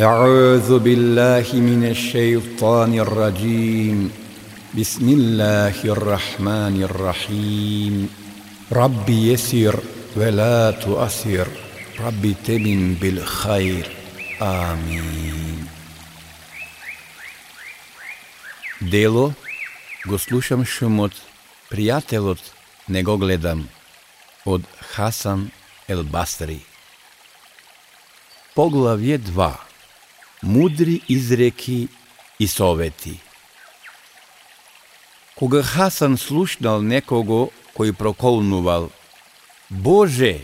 أعوذ بالله من الشيطان الرجيم بسم الله الرحمن الرحيم ربي يسر ولا تؤثر ربي تمن بالخير آمين Дело го слушам шумот, пријателот не го гледам, од Хасан Ел Бастри. Поглавје 2 Мудри изреки и совети Кога Хасан слушнал некого кој проколнувал Боже,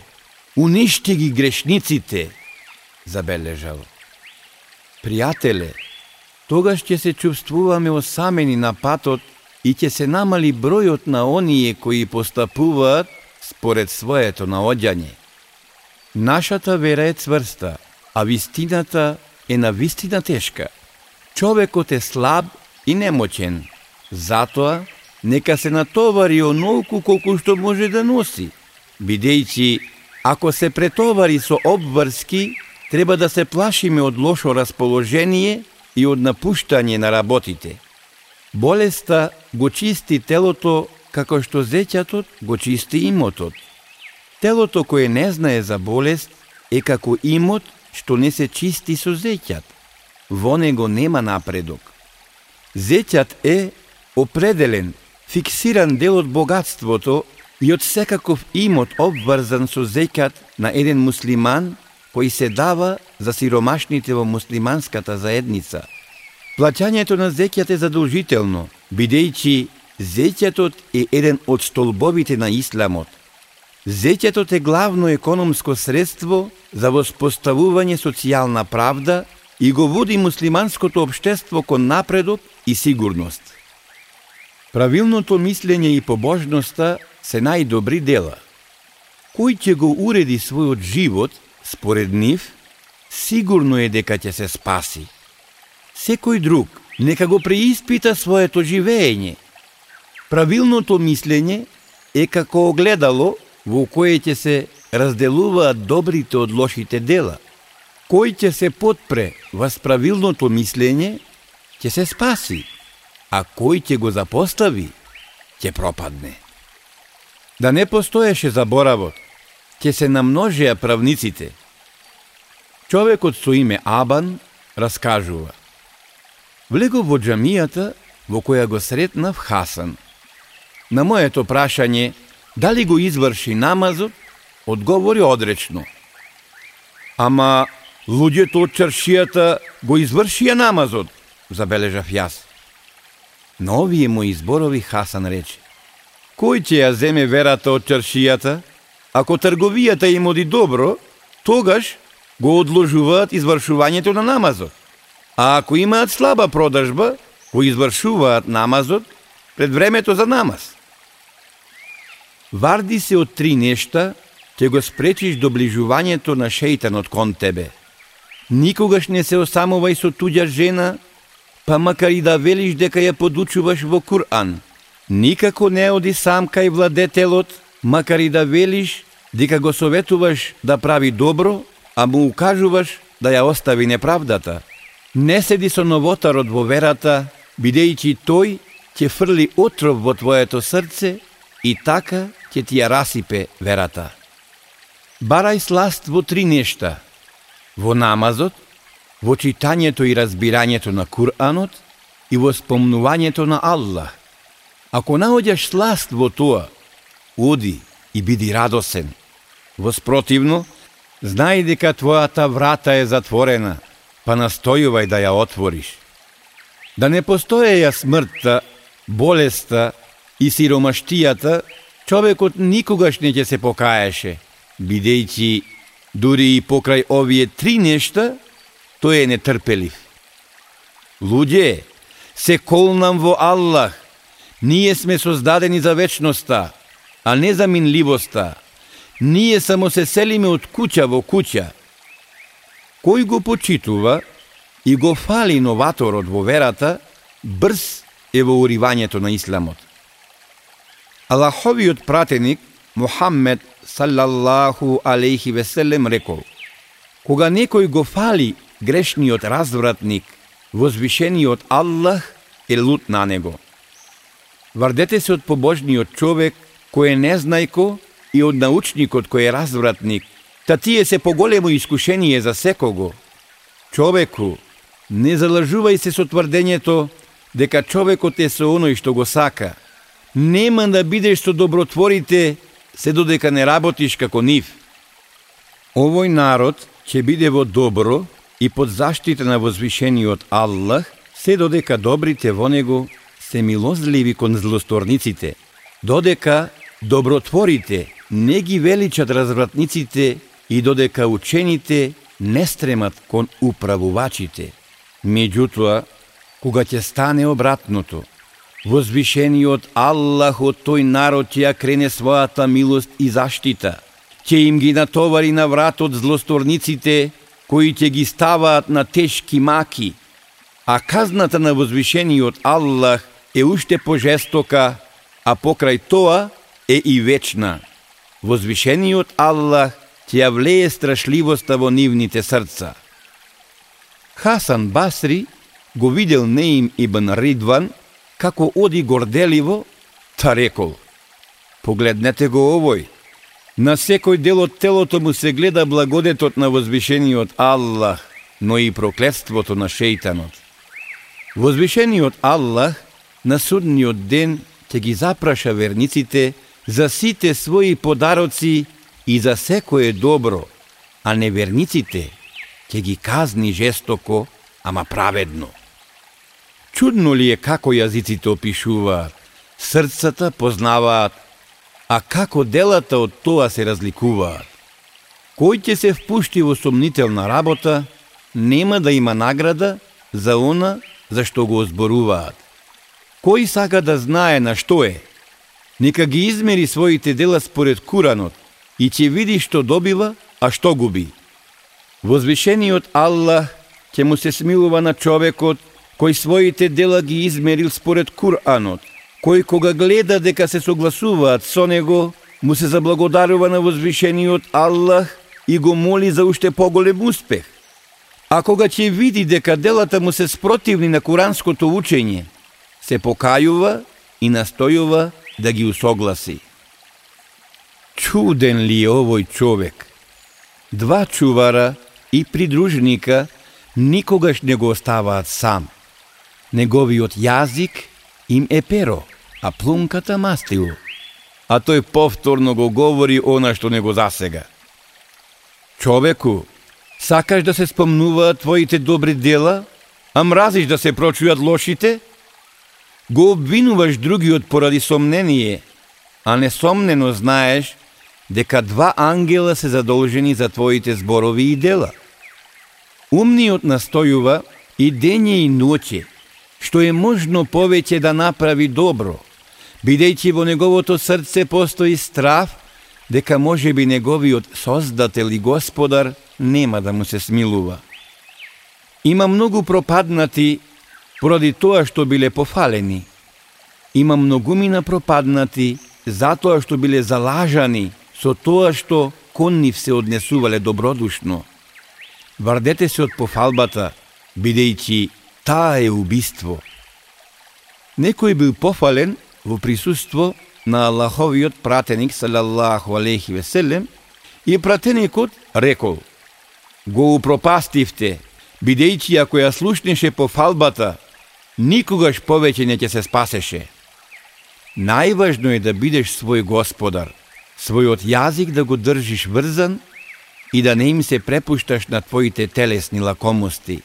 уништи ги грешниците, забележал. Пријателе, тогаш ќе се чувствуваме осамени на патот и ќе се намали бројот на оние кои постапуваат според своето наоѓање. Нашата вера е цврста, а вистината е на вистина тешка. Човекот е слаб и немочен, затоа нека се натовари онолку колку што може да носи, бидејќи ако се претовари со обврски, треба да се плашиме од лошо расположение и од напуштање на работите. Болеста го чисти телото како што зеќатот го чисти имотот. Телото кое не знае за болест е како имот што не се чисти со зеќат. Во него нема напредок. Зеќат е определен, фиксиран дел од богатството и од секаков имот обврзан со зеќат на еден муслиман кој се дава за сиромашните во муслиманската заедница. Плаќањето на зеќат е задолжително, бидејќи зеќатот е еден од столбовите на исламот. Зеќетот е главно економско средство за воспоставување социјална правда и го води муслиманското обштество кон напредок и сигурност. Правилното мислење и побожноста се најдобри дела. Кој ќе го уреди својот живот, според нив, сигурно е дека ќе се спаси. Секој друг нека го преиспита своето живење. Правилното мислење е како огледало во кое ќе се разделуваат добрите од лошите дела. Кој ќе се подпре во справилното мислење, ќе се спаси, а кој ќе го запостави, ќе пропадне. Да не постоеше заборавот, ќе се намножеа правниците. Човекот со име Абан раскажува. Влегов во джамијата во која го сретнав Хасан. На моето прашање Дали го изврши намазот? Одговори одречно. Ама луѓето од чаршијата го извршија намазот, забележав јас. На овие мои зборови Хасан рече. Кој ќе ја земе верата од чаршијата? Ако трговијата им оди добро, тогаш го одложуваат извршувањето на намазот. А ако имаат слаба продажба, го извршуваат намазот пред времето за намаз. Варди се од три нешта, ќе го спречиш доближувањето на шејтанот кон тебе. Никогаш не се осамувај со туѓа жена, па макар и да велиш дека ја подучуваш во Кур'ан. Никако не оди сам кај владетелот, макар и да велиш дека го советуваш да прави добро, а му укажуваш да ја остави неправдата. Не седи со новотарот во верата, бидејќи тој ќе фрли отров во твоето срце и така ќе ти ја расипе верата. Барај сласт во три нешта. Во намазот, во читањето и разбирањето на Куранот и во спомнувањето на Аллах. Ако наоѓаш сласт во тоа, оди и биди радосен. Воспротивно, знај дека твојата врата е затворена, па настојувај да ја отвориш. Да не постоеја смртта, болеста и сиромаштијата, човекот никогаш не ќе се покаеше, бидејќи дури и покрај овие три нешта, тој е нетрпелив. Луѓе, се колнам во Аллах, ние сме создадени за вечноста, а не за минливоста. Ние само се селиме од куќа во куќа. Кој го почитува и го фали новаторот во верата, брз е во уривањето на исламот. Аллаховиот пратеник Мухаммед салаллаху алейхи веселем рекол Кога некој го фали грешниот развратник, возвишениот Аллах е лут на него. Вардете се од побожниот човек кој е незнајко и од научникот кој е развратник, та тие се поголемо искушение за секого. Човеку, не залажувај се со тврдењето дека човекот е со оној што го сака. Нема да бидеш со добротворите се додека не работиш како нив. Овој народ ќе биде во добро и под заштита на возвишениот Аллах, се додека добрите во него се милозливи кон злосторниците, додека добротворите не ги величат развратниците и додека учените не стремат кон управувачите. Меѓутоа, кога ќе стане обратното, возвишениот Аллах од тој народ ќе ја крене својата милост и заштита, ќе им ги натовари на вратот злосторниците, кои ќе ги ставаат на тешки маки, а казната на возвишениот Аллах е уште пожестока, а покрај тоа е и вечна. Возвишениот Аллах ќе ја влее страшливоста во нивните срца. Хасан Басри го видел Неим ибн Ридван како оди горделиво, та рекол Погледнете го овој. На секој дел од телото му се гледа благодетот на возвишениот Аллах, но и проклетството на шејтанот. Возвишениот Аллах на судниот ден ќе ги запраша верниците за сите своји подароци и за секое добро, а неверниците ќе ги казни жестоко, ама праведно. Чудно ли е како јазиците опишуваат, срцата познаваат, а како делата од тоа се разликуваат. Кој ќе се впушти во сомнителна работа, нема да има награда за она за што го озборуваат. Кој сака да знае на што е, нека ги измери своите дела според Куранот и ќе види што добива, а што губи. Возвишениот Аллах ќе му се смилува на човекот кој своите дела ги измерил според Куранот, кој кога гледа дека се согласуваат со него, му се заблагодарува на возвишениот Аллах и го моли за уште поголем успех. А кога ќе види дека делата му се спротивни на куранското учење, се покајува и настојува да ги усогласи. Чуден ли е овој човек? Два чувара и придружника никогаш не го оставаат сам. Неговиот јазик им е перо, а плунката мастило. А тој повторно го говори она што не го засега. Човеку, сакаш да се спомнуваат твоите добри дела, а мразиш да се прочујат лошите? Го обвинуваш другиот поради сомнение, а несомнено знаеш дека два ангела се задолжени за твоите зборови и дела. Умниот настојува и дење и ноќе, што е можно повеќе да направи добро, бидејќи во неговото срце постои страв дека може би неговиот Создател и Господар нема да му се смилува. Има многу пропаднати поради тоа што биле пофалени. Има многумина пропаднати затоа што биле залажани со тоа што кон нив се однесувале добродушно. Вардете се од пофалбата, бидејќи таа е убиство. Некој бил пофален во присуство на Аллаховиот пратеник салаллаху алейхи веселем и пратеникот рекол Го упропастивте, бидејќи ако ја слушнеше пофалбата, никогаш повеќе не ќе се спасеше. Најважно е да бидеш свој господар, својот јазик да го држиш врзан и да не им се препушташ на твоите телесни лакомости.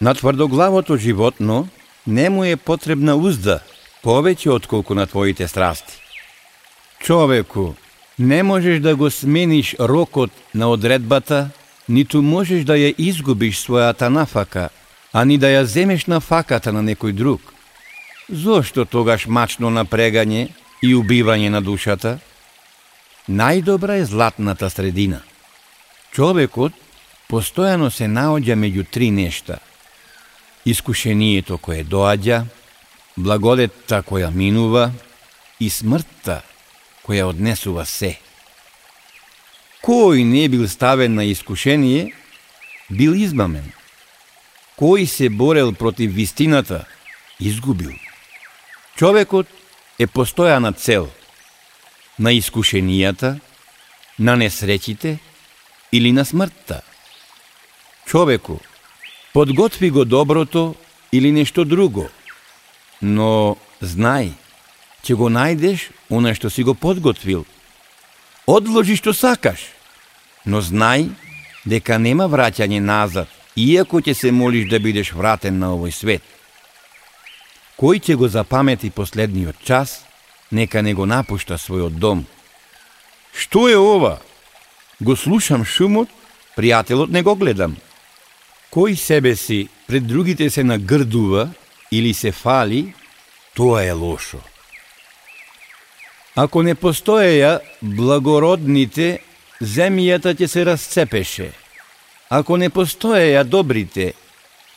На тврдоглавото животно не му е потребна узда, повеќе отколку на твоите страсти. Човеку, не можеш да го смениш рокот на одредбата, ниту можеш да ја изгубиш својата нафака – а ни да ја земеш на факата на некој друг. Зошто тогаш мачно напрегање и убивање на душата? Најдобра е златната средина. Човекот постојано се наоѓа меѓу три нешта. Искушението кое доаѓа, благодетта која минува и смртта која однесува се. Кој не бил ставен на искушение, бил измамен. Кој се борел против вистината, изгубил. Човекот е постојана цел на искушенијата, на несреќите или на смртта. Човеку, подготви го доброто или нешто друго, но знај, ќе го најдеш оно што си го подготвил. Одложи што сакаш, но знај дека нема враќање назад, иако ќе се молиш да бидеш вратен на овој свет. Кој ќе го запамети последниот час, нека не го напушта својот дом. Што е ова? Го слушам шумот, пријателот не го гледам. Кој себе си пред другите се нагрдува или се фали, тоа е лошо. Ако не постоеја благородните, земјата ќе се расцепеше. Ако не постоеја добрите,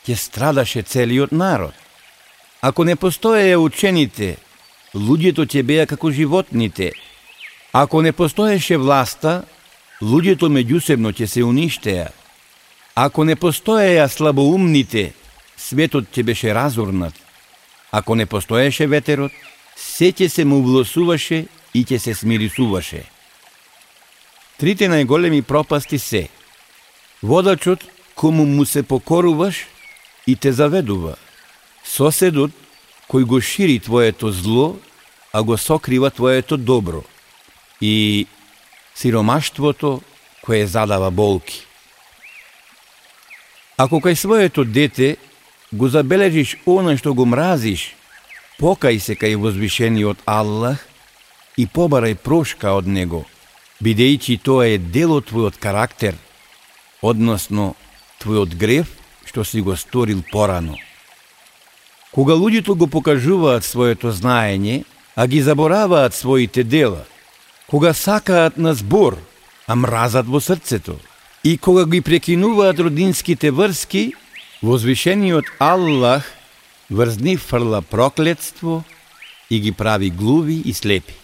ќе страдаше целиот народ. Ако не постоеја учените, луѓето ќе беа како животните. Ако не постоеше власта, луѓето меѓусебно ќе се уништеа. Ако не постоеја слабоумните, светот ќе беше разурнат. Ако не постоеше ветерот, се ќе се му влосуваше и ќе се смирисуваше. Трите најголеми пропасти се Водачот кому му се покоруваш и те заведува – Соседот кој го шири твоето зло, а го сокрива твоето добро. И сиромаштвото кое задава болки. Ако кај своето дете го забележиш она што го мразиш, покај се кај возвишениот Аллах и побарај прошка од него, бидејќи тоа е дел од твојот карактер, односно твојот грев што си го сторил порано. Кога луѓето го покажуваат своето знаење, а ги забораваат своите дела, кога сакаат на збор, а мразат во срцето, и кога ги прекинуваат родинските врски, возвишениот Аллах врз нив фрла проклетство и ги прави глуви и слепи.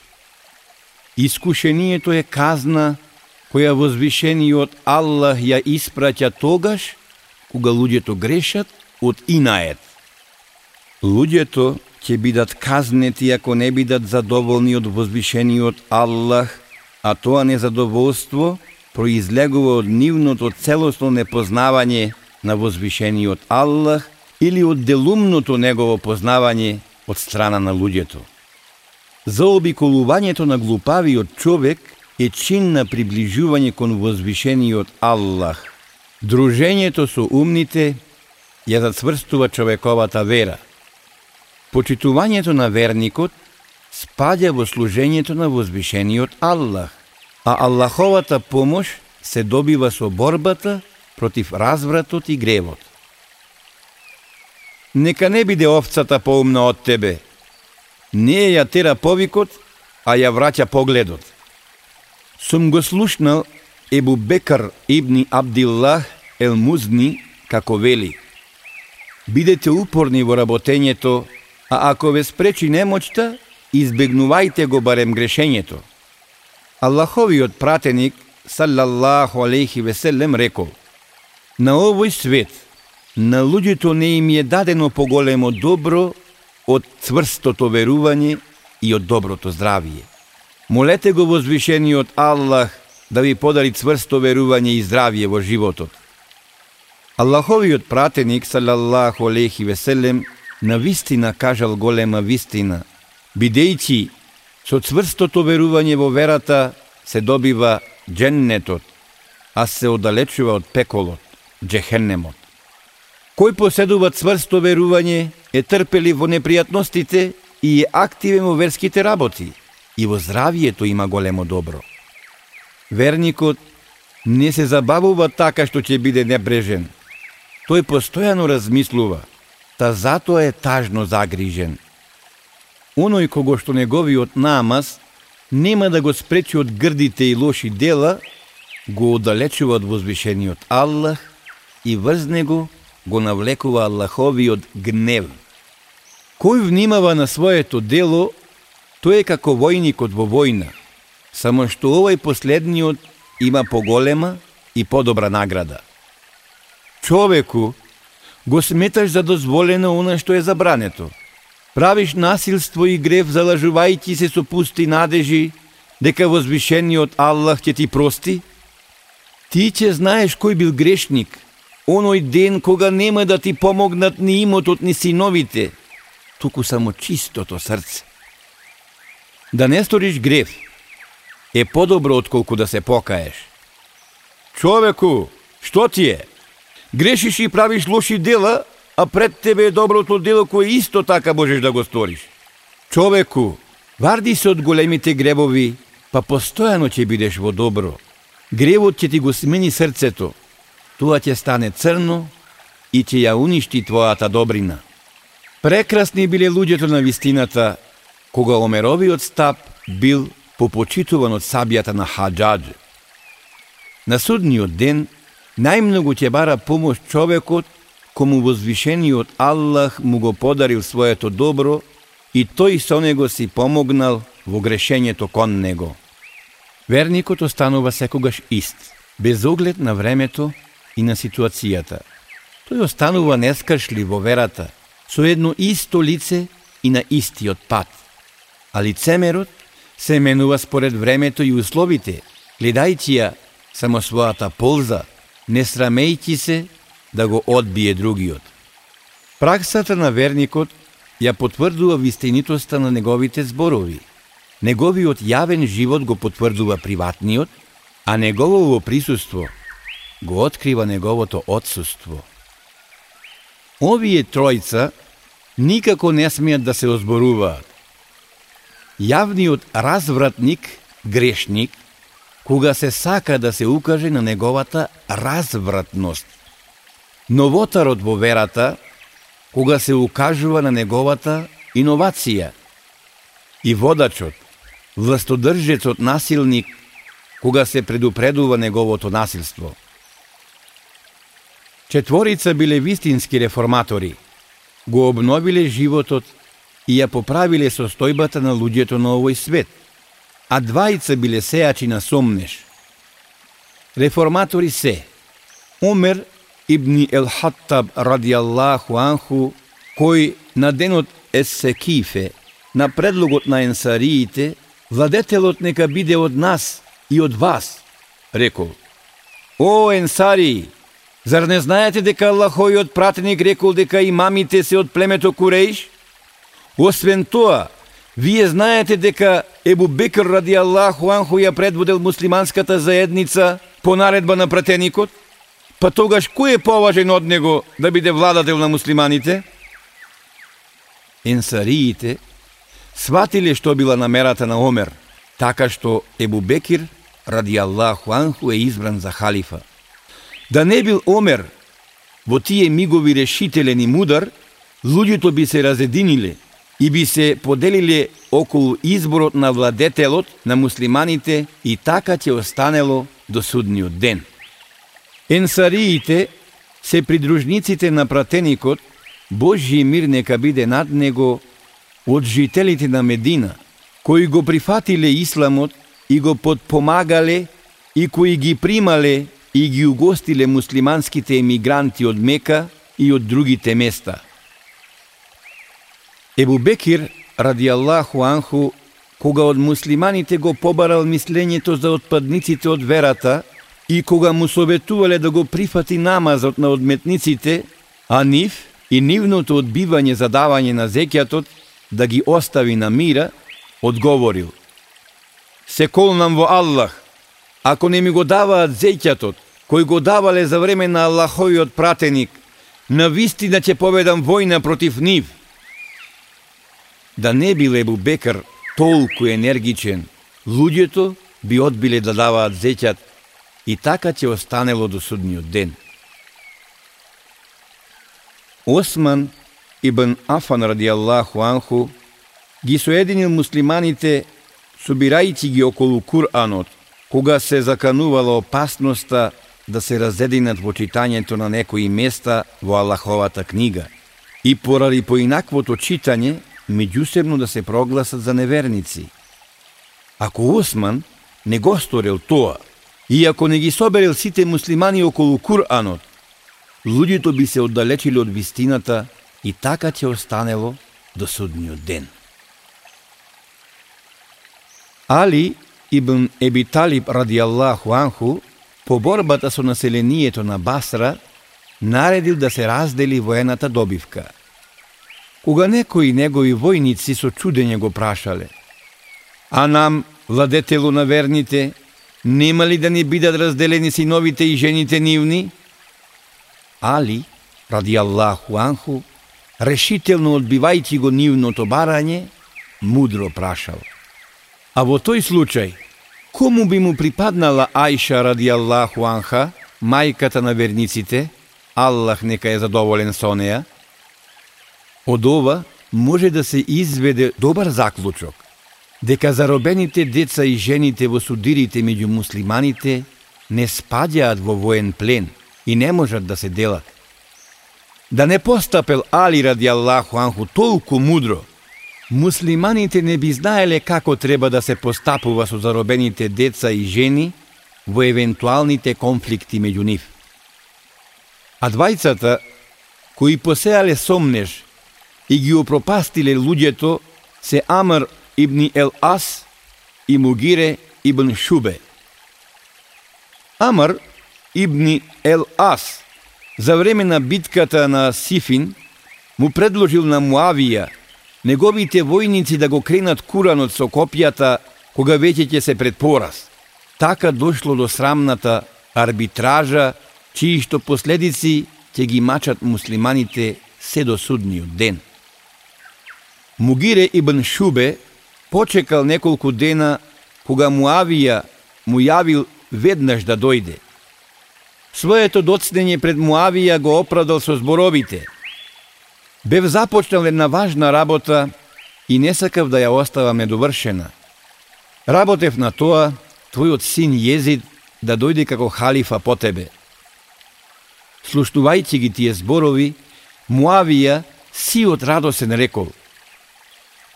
Искушението е казна која возвишениот Аллах ја испраќа тогаш, кога луѓето грешат од инает – Луѓето ќе бидат казнети ако не бидат задоволни од возвишениот Аллах, а тоа незадоволство произлегува од нивното целосно непознавање на возвишениот Аллах или од делумното негово познавање од страна на луѓето. Заобиколувањето на глупавиот човек е чин на приближување кон возвишениот Аллах. Дружењето со умните ја зацврстува човековата вера – Почитувањето на верникот спаѓа во служењето на возвишениот Аллах, а Аллаховата помош се добива со борбата против развратот и гревот. Нека не биде овцата поумна од тебе. Не ја тера повикот, а ја враќа погледот. Сум го слушнал Ебу Бекар ибни Абдиллах Ел Музни како вели. Бидете упорни во работењето а ако ве спречи немоќта, избегнувајте го барем грешењето. Аллаховиот пратеник, салаллаху алейхи веселем, рекол, на овој свет, на луѓето не им е дадено поголемо добро од цврстото верување и од доброто здравие. Молете го возвишениот Аллах да ви подари цврсто верување и здравие во животот. Аллаховиот пратеник, салаллаху алейхи веселем, на вистина кажал голема вистина, бидејќи со цврстото верување во верата се добива дженнетот, а се оддалечува од пеколот, джехеннемот. Кој поседува цврсто верување е трпели во непријатностите и е активен во верските работи и во здравието има големо добро. Верникот не се забавува така што ќе биде небрежен. Тој постојано размислува – та затоа е тажно загрижен. Оној кого што неговиот намаз нема да го спречи од грдите и лоши дела, го оддалечува од возвишениот Аллах и врз него го навлекува Аллаховиот гнев. Кој внимава на своето дело, тој е како војникот во војна, само што овој последниот има поголема и подобра награда. Човеку, го сметаш за дозволено она што е забрането. Правиш насилство и грев, залажувајќи се со пусти надежи, дека возвишениот Аллах ќе ти прости? Ти ќе знаеш кој бил грешник, оној ден кога нема да ти помогнат ни имотот ни синовите, туку само чистото срце. Да не сториш грев е подобро отколку да се покаеш. Човеку, што ти е? Грешиш и правиш лоши дела, а пред тебе е доброто дело кое исто така можеш да го сториш. Човеку, варди се од големите гребови, па постојано ќе бидеш во добро. Гревот ќе ти го смени срцето, тоа ќе стане црно и ќе ја уништи твојата добрина. Прекрасни биле луѓето на вистината, кога Омеровиот стап бил попочитуван од сабијата на Хаджадж. На судниот ден најмногу ќе бара помош човекот кому возвишениот Аллах му го подарил своето добро и тој со него си помогнал во грешењето кон него. Верникот останува секогаш ист, без оглед на времето и на ситуацијата. Тој останува нескршлив во верата, со едно исто лице и на истиот пат. А лицемерот се менува според времето и условите, гледајќи ја само својата полза, не срамејќи се да го одбие другиот. Праксата на верникот ја потврдува вистинитоста на неговите зборови. Неговиот јавен живот го потврдува приватниот, а неговото присуство го открива неговото отсуство. Овие тројца никако не смеат да се озборуваат. Јавниот развратник, грешник, кога се сака да се укаже на неговата развратност. Новотарот во верата, кога се укажува на неговата иновација. И водачот, властодржецот насилник, кога се предупредува неговото насилство. Четворица биле вистински реформатори, го обновиле животот и ја поправиле состојбата на луѓето на овој свет – а двајца биле сејачи на сомнеш. Реформатори се Омер ибни Ел Хаттаб радијаллаху анху, кој на денот Есекифе, на предлогот на енсариите, владетелот нека биде од нас и од вас, рекол. О, енсари, зар не знаете дека Аллахојот пратеник рекол дека имамите се од племето Куреиш? Освен тоа, Вие знаете дека Ебу Бекр ради Аллаху Анху ја предводел муслиманската заедница по наредба на пратеникот? Па тогаш кој е поважен од него да биде владател на муслиманите? Енсариите сватиле што била намерата на Омер, така што Ебу Бекир ради Аллаху Анху е избран за халифа. Да не бил Омер во тие мигови решителен и мудар, луѓето би се разединиле и би се поделиле околу изборот на владетелот на муслиманите и така ќе останело до судниот ден. Енсариите се придружниците на пратеникот, Божји мир нека биде над него од жителите на Медина, кои го прифатиле исламот и го подпомагале и кои ги примале и ги угостиле муслиманските емигранти од Мека и од другите места – Ебу Бекир, ради Аллаху Анху, кога од муслиманите го побарал мислењето за отпадниците од верата и кога му советувале да го прифати намазот на одметниците, а нив и нивното одбивање за давање на зекјатот да ги остави на мира, одговорил Се колнам во Аллах, ако не ми го даваат зекјатот, кој го давале за време на Аллахојот пратеник, на вистина да ќе поведам војна против нив – Да не бил Ебу Бекар толку енергичен, луѓето би одбиле да даваат зеќат и така ќе останело до судниот ден. Осман ибн Афан ради Аллаху Анху ги соединил муслиманите собирајќи ги околу Куранот, кога се заканувала опасноста да се разединат во читањето на некои места во Аллаховата книга. И поради поинаквото читање, меѓусебно да се прогласат за неверници. Ако Осман не го сторил тоа, и ако не ги соберил сите муслимани околу Куранот, луѓето би се оддалечили од вистината и така ќе останело до судниот ден. Али ибн Еби Талиб ради Аллаху Анху по борбата со населението на Басра наредил да се раздели воената добивка. Кога некои негови војници со чудење го прашале, а нам, владетелу на верните, нема ли да ни бидат разделени синовите и жените нивни? Али, ради Аллаху Анху, решително одбивајќи го нивното барање, мудро прашал. А во тој случај, кому би му припаднала Ајша ради Аллаху Анха, мајката на верниците, Аллах нека е задоволен со неа. Од ова може да се изведе добар заклучок, дека заробените деца и жените во судирите меѓу муслиманите не спаѓаат во воен плен и не можат да се делат. Да не постапел Али ради Аллаху Анху толку мудро, муслиманите не би знаеле како треба да се постапува со заробените деца и жени во евентуалните конфликти меѓу нив. А двајцата, кои посеале сомнеш и ги опропастиле луѓето, се Амр ибн Ел Ас и Мугире ибн Шубе. Амар ибн Ел Ас за време на битката на Сифин му предложил на Муавија неговите војници да го кренат куранот со копјата кога веќе ќе се пред пораз. Така дошло до срамната арбитража, чии што последици ќе ги мачат муслиманите се до судниот ден. Мугире ибн Шубе почекал неколку дена кога Муавија му јавил веднаш да дојде. Своето доцнење пред Муавија го оправдал со зборовите. Бев започнал една важна работа и не сакав да ја оставам недовршена. Работев на тоа, твојот син Језид да дојде како халифа по тебе. Слушнувајќи ги тие зборови, Муавија си од радосен рекол –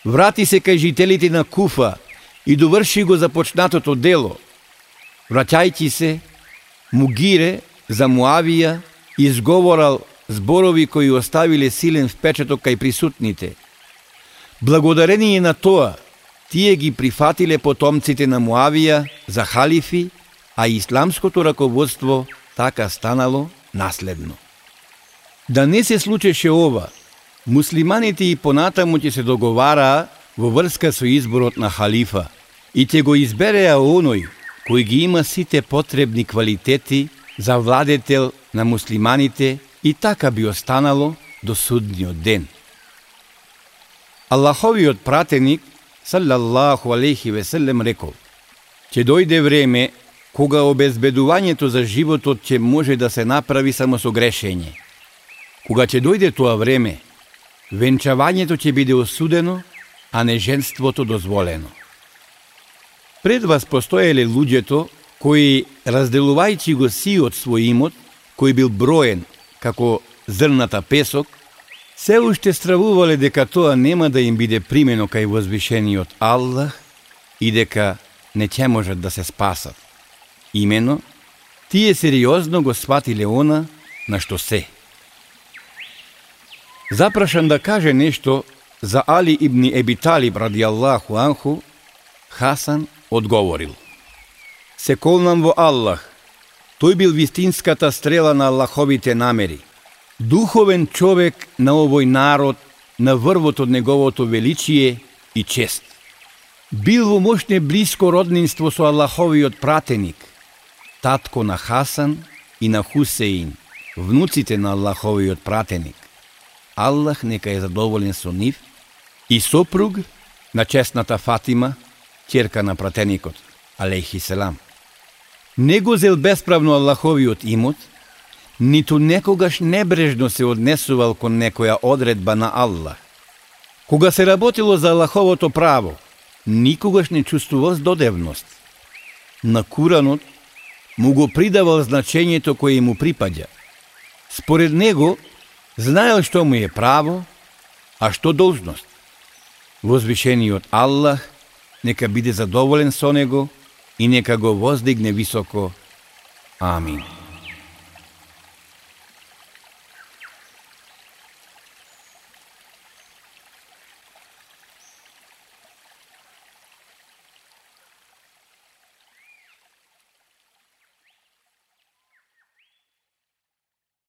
Врати се кај жителите на Куфа и доврши го започнатото дело. Враќајќи се, Мугире за Муавија изговорал зборови кои оставиле силен впечаток кај присутните. Благодарение на тоа, тие ги прифатиле потомците на Муавија за халифи, а исламското раководство така станало наследно. Да не се случеше ова, Муслиманите и понатаму ќе се договараа во врска со изборот на халифа и ќе го избереа оној кој ги има сите потребни квалитети за владетел на муслиманите и така би останало до судниот ден. Аллаховиот пратеник, салаллаху алейхи веселем, рекол, ќе дојде време кога обезбедувањето за животот ќе може да се направи само со грешење. Кога ќе дојде тоа време, венчавањето ќе биде осудено, а неженството дозволено. Пред вас постоеле луѓето кои, разделувајќи го сиот свој имот, кој бил броен како зрната песок, се уште стравувале дека тоа нема да им биде примено кај возвишениот Аллах и дека не ќе можат да се спасат. Имено, тие сериозно го сватиле она на што се. Запрашан да каже нешто за Али ибн Еби Талиб ради Аллаху Анху, Хасан одговорил. Се колнам во Аллах, тој бил вистинската стрела на Аллаховите намери. Духовен човек на овој народ, на врвот од неговото величие и чест. Бил во мощне близко роднинство со Аллаховиот пратеник, татко на Хасан и на Хусеин, внуците на Аллаховиот пратеник. Аллах нека е задоволен со нив и сопруг на честната Фатима, ќерка на пратеникот, алейхи селам. Не го зел бесправно Аллаховиот имот, ниту некогаш небрежно се однесувал кон некоја одредба на Аллах. Кога се работило за Аллаховото право, никогаш не чувствувал здодевност. На Куранот му го придавал значењето кое му припаѓа. Според него, Знаел што му е право, а што должност. Возвишениот Аллах нека биде задоволен со него и нека го воздигне високо. Амин.